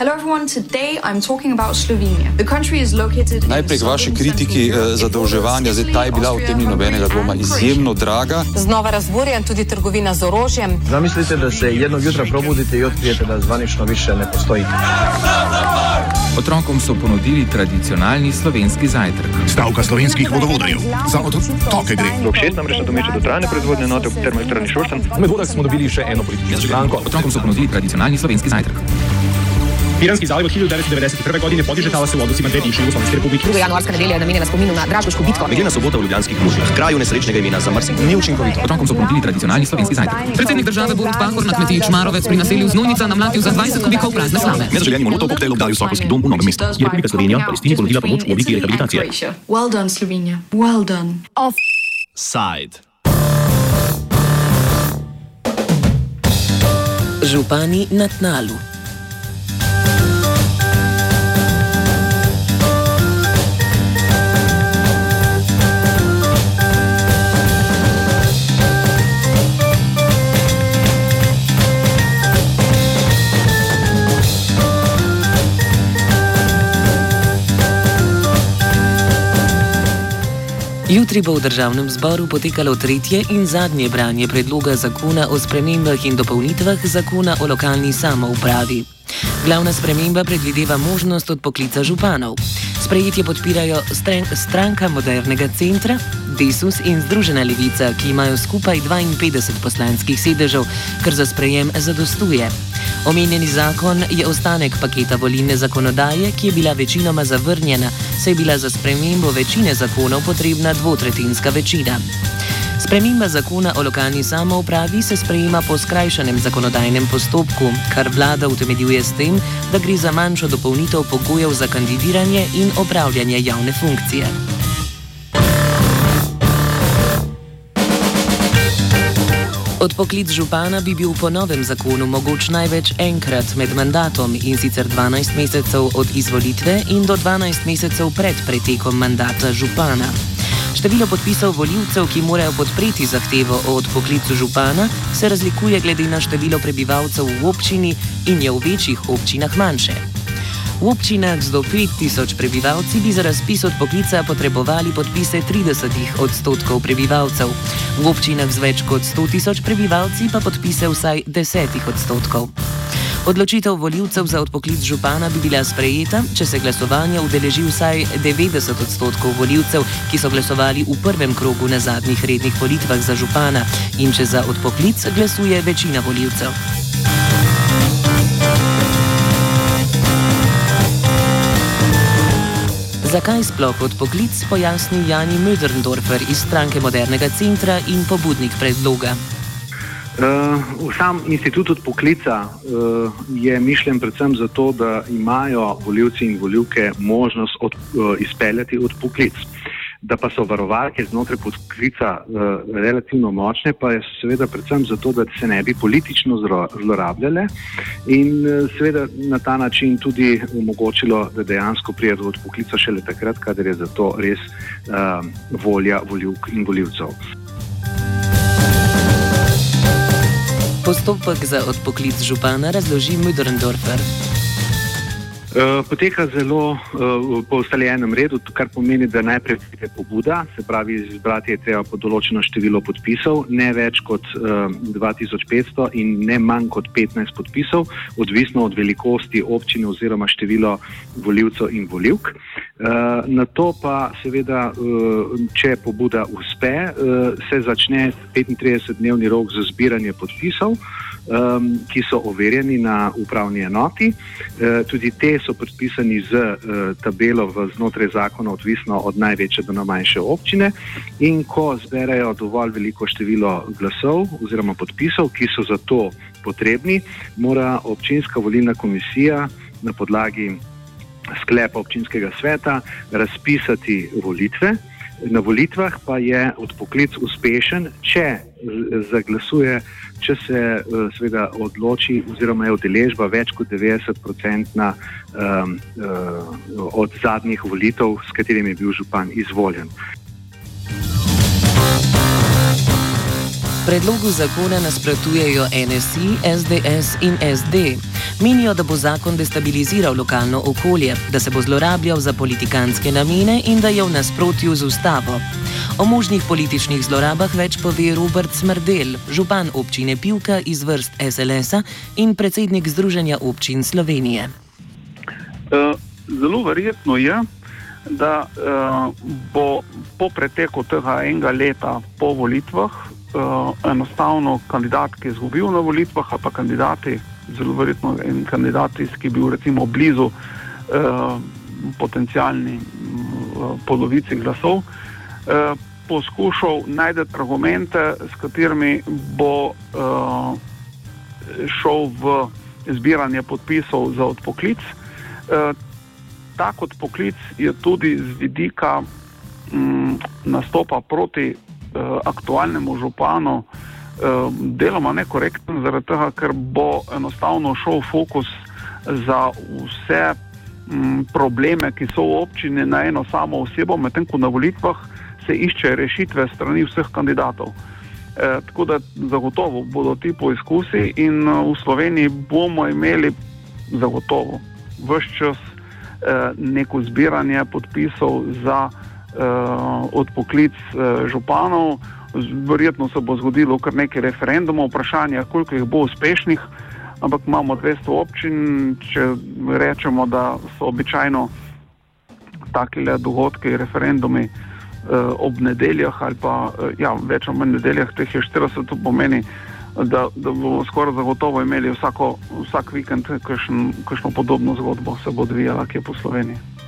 Hello everyone, today I'm talking about Slovenia. The country is located Najprej k vaši kritiki eh, zadolževanja, zdaj ta je bila v tem ni nobenega dvoma izjemno draga. Znova razburjen tudi trgovina z orožjem. Zamislite, da se jednog jutra probudite i otkrijete da zvanično više ne postoji. Otrokom so ponudili tradicionalni slovenski zajtrk. Stavka slovenskih vodovodarjev. Za otroke gre. Rok 6 namreč nadomešča dotrajane proizvodne enote v termoelektrarni Šoštan. Med vodah smo dobili še eno politično stranko. Otrokom so ponudili tradicionalni slovenski zajtrk. Piranski zaliv od 1991. godine podiže talase u odnosima dve bivše Jugoslovenske republike. Druga januarska nedelja je namenjena spominu na Dražgoško bitko. Nedeljna sobota v Ljubljanskih Muzejih, kraju nesrečnega imena za Mrsik, ni učinkovito. Otrokom so ponudili tradicionalni slovenski zajtrk. Predsednik države Borut Pahor na kmetiji Čmarovec pri naselju Znojnica namlatil za 20 kubikov prazne slame. Nezaželeni molotov koktejl obdali Sokolski dom v Novem mestu. Je Republika Slovenija Palestini ponudila pomoč v obliki rehabilitacije. Well done, Slovenija. Well done. Side. Župani na tnalu. Jutri bo v državnem zboru potekalo tretje in zadnje branje predloga zakona o spremembah in dopolnitvah zakona o lokalni samoupravi. Glavna sprememba predvideva možnost odpoklica županov. Sprejetje podpirajo stranka modernega centra, Desus in Združena levica, ki imajo skupaj 52 poslanskih sedežev, kar za sprejem zadostuje. Omenjeni zakon je ostanek paketa volilne zakonodaje, ki je bila večinoma zavrnjena, saj je bila za spremembo večine zakonov potrebna dvotretinska večina. Sprememba zakona o lokalni samoupravi se sprejema po skrajšanem zakonodajnem postopku, kar vlada utemeljuje s tem, da gre za manjšo dopolnitev pogojev za kandidiranje in opravljanje javne funkcije. Odpoklic župana bi bil po novem zakonu mogoč največ enkrat med mandatom in sicer 12 mesecev od izvolitve in do 12 mesecev pred pretekom mandata župana. Število podpisov voljivcev, ki morajo podpreti zahtevo o odpoklicu župana, se razlikuje glede na število prebivalcev v občini in je v večjih občinah manjše. V občinah z do 5000 prebivalci bi za razpis odpoklica potrebovali podpise 30 odstotkov prebivalcev, v občinah z več kot 100 tisoč prebivalci pa podpise vsaj 10 odstotkov. Odločitev voljivcev za odpoklic župana bi bila sprejeta, če se glasovanja udeleži vsaj 90 odstotkov voljivcev, ki so glasovali v prvem krogu na zadnjih rednih volitvah za župana in če za odpoklic glasuje večina voljivcev. Zakaj sploh odpoklic, pojasni Jani Möderndorfer iz stranke Modernega centra in pobudnik predloga. Uh, sam institut odpoklica uh, je mišljen predvsem zato, da imajo voljivci in voljivke možnost od, uh, izpeljati odpoklic. Da pa so varovalke znotraj podklica uh, relativno močne, pa je seveda predvsem zato, da se ne bi politično zlorabljale in uh, seveda na ta način tudi omogočilo, da dejansko prije do odpoklica šele takrat, kadar je za to res uh, volja voljivk in voljivcev. Postopek za odpoklic župana razloži Müderndorfer. Uh, poteka zelo uh, po ustaljenem redu, kar pomeni, da najprej pride pobuda, se pravi, izbrati je treba po določeno število podpisov, ne več kot uh, 2500 in ne manj kot 15 podpisov, odvisno od velikosti občine oziroma števila voljivcev in voljivk. Uh, na to pa seveda, uh, če pobuda uspe, uh, se začne 35-dnevni rok za zbiranje podpisov ki so overjeni na upravni enoti. Tudi te so predpisani z tabelo znotraj zakona, odvisno od največje do najmanjše občine. In ko zberejo dovolj veliko število glasov oziroma podpisov, ki so za to potrebni, mora občinska volilna komisija na podlagi sklepa občinskega sveta razpisati volitve. Na volitvah pa je odpoklic uspešen, če zaglasuje, če se uh, seveda odloči, oziroma je udeležba več kot 90-odstotna um, uh, od zadnjih volitev, s katerimi je bil župan izvoljen. Predlogu zakona nasprotujejo NSI, SDS in SD. Menijo, da bo zakon destabiliziral lokalno okolje, da se bo zlorabljal za politikanske namene in da je v nasprotju z ustavo. O možnih političnih zlorabah več pove Robert Smrdel, župan občine Pivka iz vrst SLS-a in predsednik Združenja občin Slovenije. Uh, zelo verjetno je, da uh, bo po preteku tega enega leta po volitvah uh, enostavno kandidat, ki je izgubil na volitvah, pa kandidati, zelo verjetno en kandidat, ki je bil recimo blizu uh, potencijalni uh, polovici glasov, uh, poskušal najti argumente, s katerimi bo uh, šel v zbiranje podpisov za odpoklic. Uh, Tak odpoklic je tudi z vidika um, nastopa proti uh, aktualnemu županu uh, deloma nekorekten, zaradi tega, ker bo enostavno šel fokus za vse um, probleme, ki so v občini na eno samo osebo, medtem ko na volitvah se išče rešitve strani vseh kandidatov. E, tako da zagotovo bodo ti poizkusi in v Sloveniji bomo imeli zagotovo vse čas e, neko zbiranje podpisov za uh, odpoklic uh, županov. Verjetno se bo zgodilo kar nekaj referendumov, vprašanje, koliko jih bo uspešnih, ampak imamo 200 občin. Če rečemo, da so običajno takile dogodki, referendumi uh, ob nedeljah ali pa uh, ja, več ali manj nedeljah, teh je 40, to pomeni, da, da bomo skoraj zagotovo imeli vsako, vsak vikend kakšno podobno zgodbo, se bo odvijala kje po Sloveniji.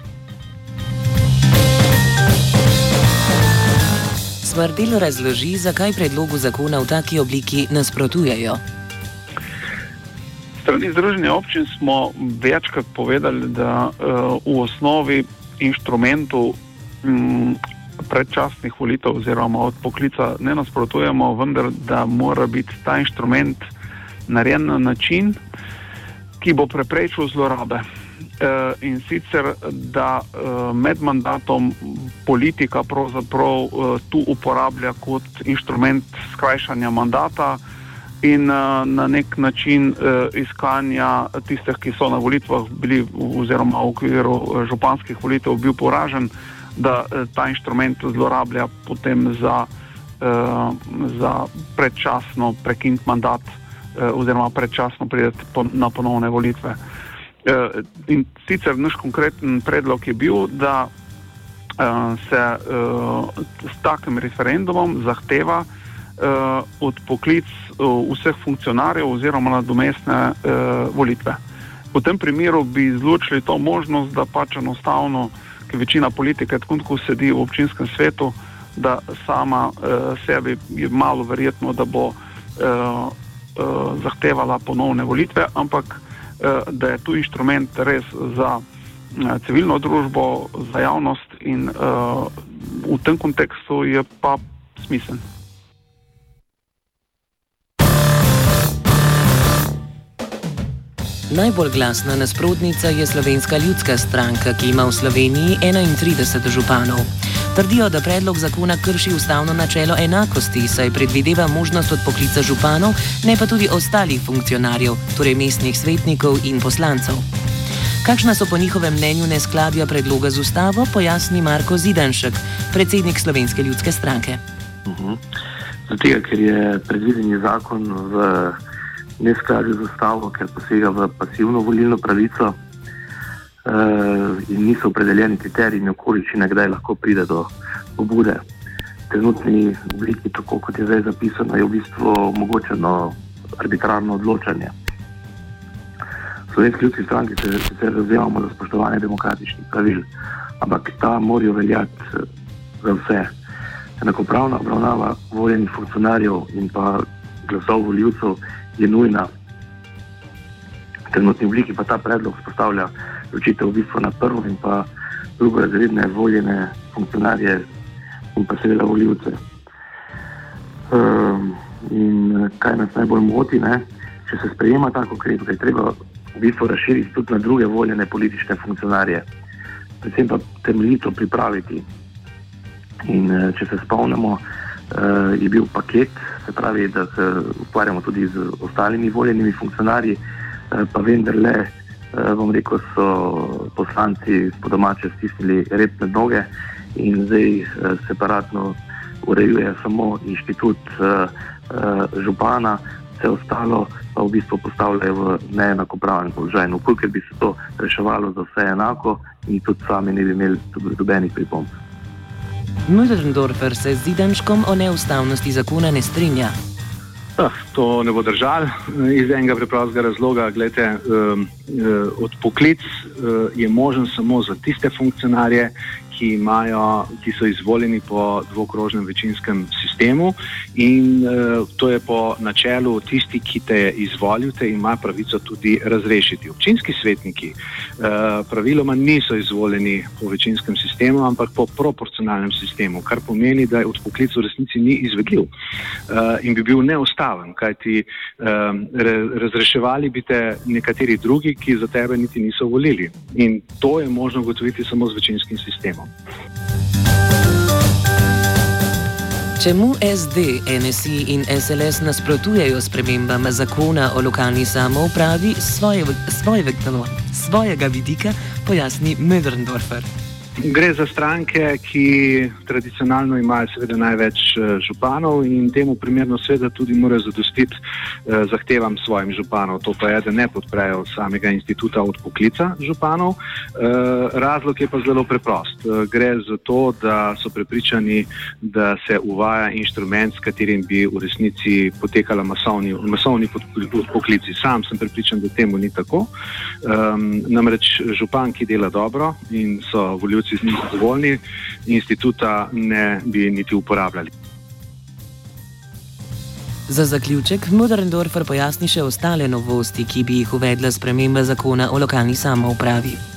Smrdel razloži, zakaj predlogu zakona v taki obliki nasprotujejo. Strani Združenja občin smo večkrat povedali, da uh, v osnovi inštrumentu um, predčasnih volitev oziroma odpoklica ne nasprotujemo, vendar da mora biti ta inštrument narejen na način, ki bo preprečil zlorabe. Uh, in sicer, da uh, med mandatom politika pravzaprav uh, tu uporablja kot inštrument skrajšanja mandata in na nek način iskanja tistih, ki so na volitvah bili, oziroma v okviru županskih volitev, bil poražen, da ta inštrument zlorablja potem za, za predčasno prekiniti mandat oziroma predčasno po, na ponovne volitve. Uh, in sicer naš konkreten predlog je bil, da uh, se uh, s takim referendumom zahteva odpoklic vseh funkcionarjev oziroma nadomestne volitve. V tem primeru bi izločili to možnost, da pač enostavno, ker večina politike tako kot sedi v občinskem svetu, da sama uh, sebi je malo verjetno, da bo uh, uh, zahtevala ponovne volitve, ampak da je tu inštrument res za Eh, civilno družbo, za javnost in uh, v tem kontekstu je pa smisel. Najbolj glasna nasprotnica je Slovenska ljudska stranka, ki ima v Sloveniji 31 županov. Trdijo, da predlog zakona krši ustavno načelo enakosti, saj predvideva možnost odpoklica županov, ne pa tudi ostalih funkcionarjev, torej mestnih svetnikov in poslancev. Kakšna so po njihovem mnenju neskladja predloga z ustavo, pojasni Marko Zidanšek, predsednik Slovenske ljudske stranke. Uh -huh. Zato, ker je predvideni zakon v neskladju z ustavo, ker posega v pasivno volilno pravico in niso opredeljeni kriteriji in okoliščine, kdaj lahko pride do pobude. Trenutni obliki, tako kot je zdaj zapisano, je v bistvu omogočeno arbitrarno odločanje. Slovenski ljudski stranki se sicer zauzemamo za spoštovanje demokratičnih pravil, ampak ta morajo veljati eh, za vse. Enakopravna obravnava voljenih funkcionarjev in pa glasov voljivcev je nujna. V trenutni obliki pa ta predlog spostavlja ločitev v bistvu na prvo in pa drugo razredne voljene funkcionarje in pa seveda voljivce. Um, in kaj nas najbolj moti, ne? če se sprejema tako ukrep, da je treba v bistvu razširiti tudi na druge voljene politične funkcionarje, predvsem pa temeljito pripraviti. In eh, če se spomnimo, eh, je bil paket se pravi, da se ukvarjamo tudi z ostalimi voljenimi funkcionarji, eh, pa vendarle, eh, bom rekel, so poslanci po domače stisnili rep med noge in zdaj separatno urejuje samo inštitut župana, vse ostalo pa v bistvu postavljajo v neenakopraven položaj. No, kolikor bi se to reševalo za vse enako, in tudi sami ne bi imeli dobenih pripomb. Müllendorfer se z Zidanškom o neustavnosti zakona ne strinja. Ah, to ne bo držal iz enega preprostega razloga. Glede, um, um, odpoklic um, je možen samo za tiste funkcionarje, ki, imajo, ki so izvoljeni po dvokrožnem večinskem sistemu. In uh, to je po načelu, tisti, ki te izvolite, ima pravico tudi razrešiti. Občinski svetniki uh, praviloma niso izvoljeni po večinskem sistemu, ampak po proporcionalnem sistemu, kar pomeni, da je odpoklic v resnici ni izvedljiv uh, in bi bil neustaven, kajti uh, re, razreševali bi te nekateri drugi, ki za tebe niti niso volili. In to je možno ugotoviti samo z večinskim sistemom. Čemu SD, NSI in SLS nasprotujejo spremembam zakona o lokalni samoupravi svoje, svoje, svojega vidika, pojasni Mödrndorfer. Gre za stranke, ki tradicionalno imajo seveda največ eh, županov in temu primerno seveda tudi morajo zadostiti eh, zahtevam svojim županov. To pa je, da ne podprejo samega instituta odpoklica županov. Eh, razlog je pa zelo preprost. Eh, gre za to, da so prepričani, da se uvaja inštrument, s katerim bi v resnici potekala masovni, masovni odpoklici. Sam sem prepričan, da temu ni tako. Eh, namreč župan, ki dela dobro in so voljivci, voljivci z njim zadovoljni, instituta ne bi niti uporabljali. Za zaključek Moderndorfer pojasni še ostale novosti, ki bi jih uvedla sprememba zakona o lokalni samoupravi.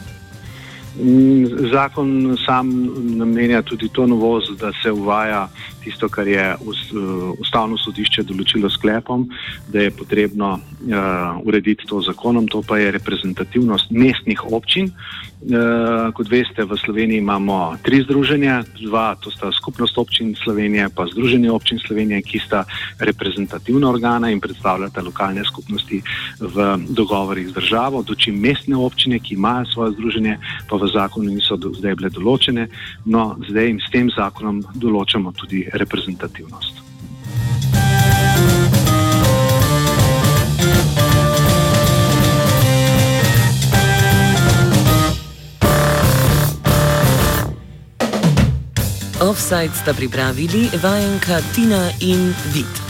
Mm, zakon sam namenja tudi to novost, da se uvaja tisto, kar je ustavno sodišče določilo sklepom, da je potrebno uh, urediti to zakonom, to pa je reprezentativnost mestnih občin. Uh, kot veste, v Sloveniji imamo tri združenja, dva, to sta skupnost občin Slovenije, pa združenje občin Slovenije, ki sta reprezentativna organa in predstavljata lokalne skupnosti v dogovorih z državo, dočim mestne občine, ki imajo svoje združenje, pa v zakonu niso do, zdaj bile določene, no zdaj jim s tem zakonom določamo tudi reprezentativnost. Offside sta pripravili vajenka Tina in Vid.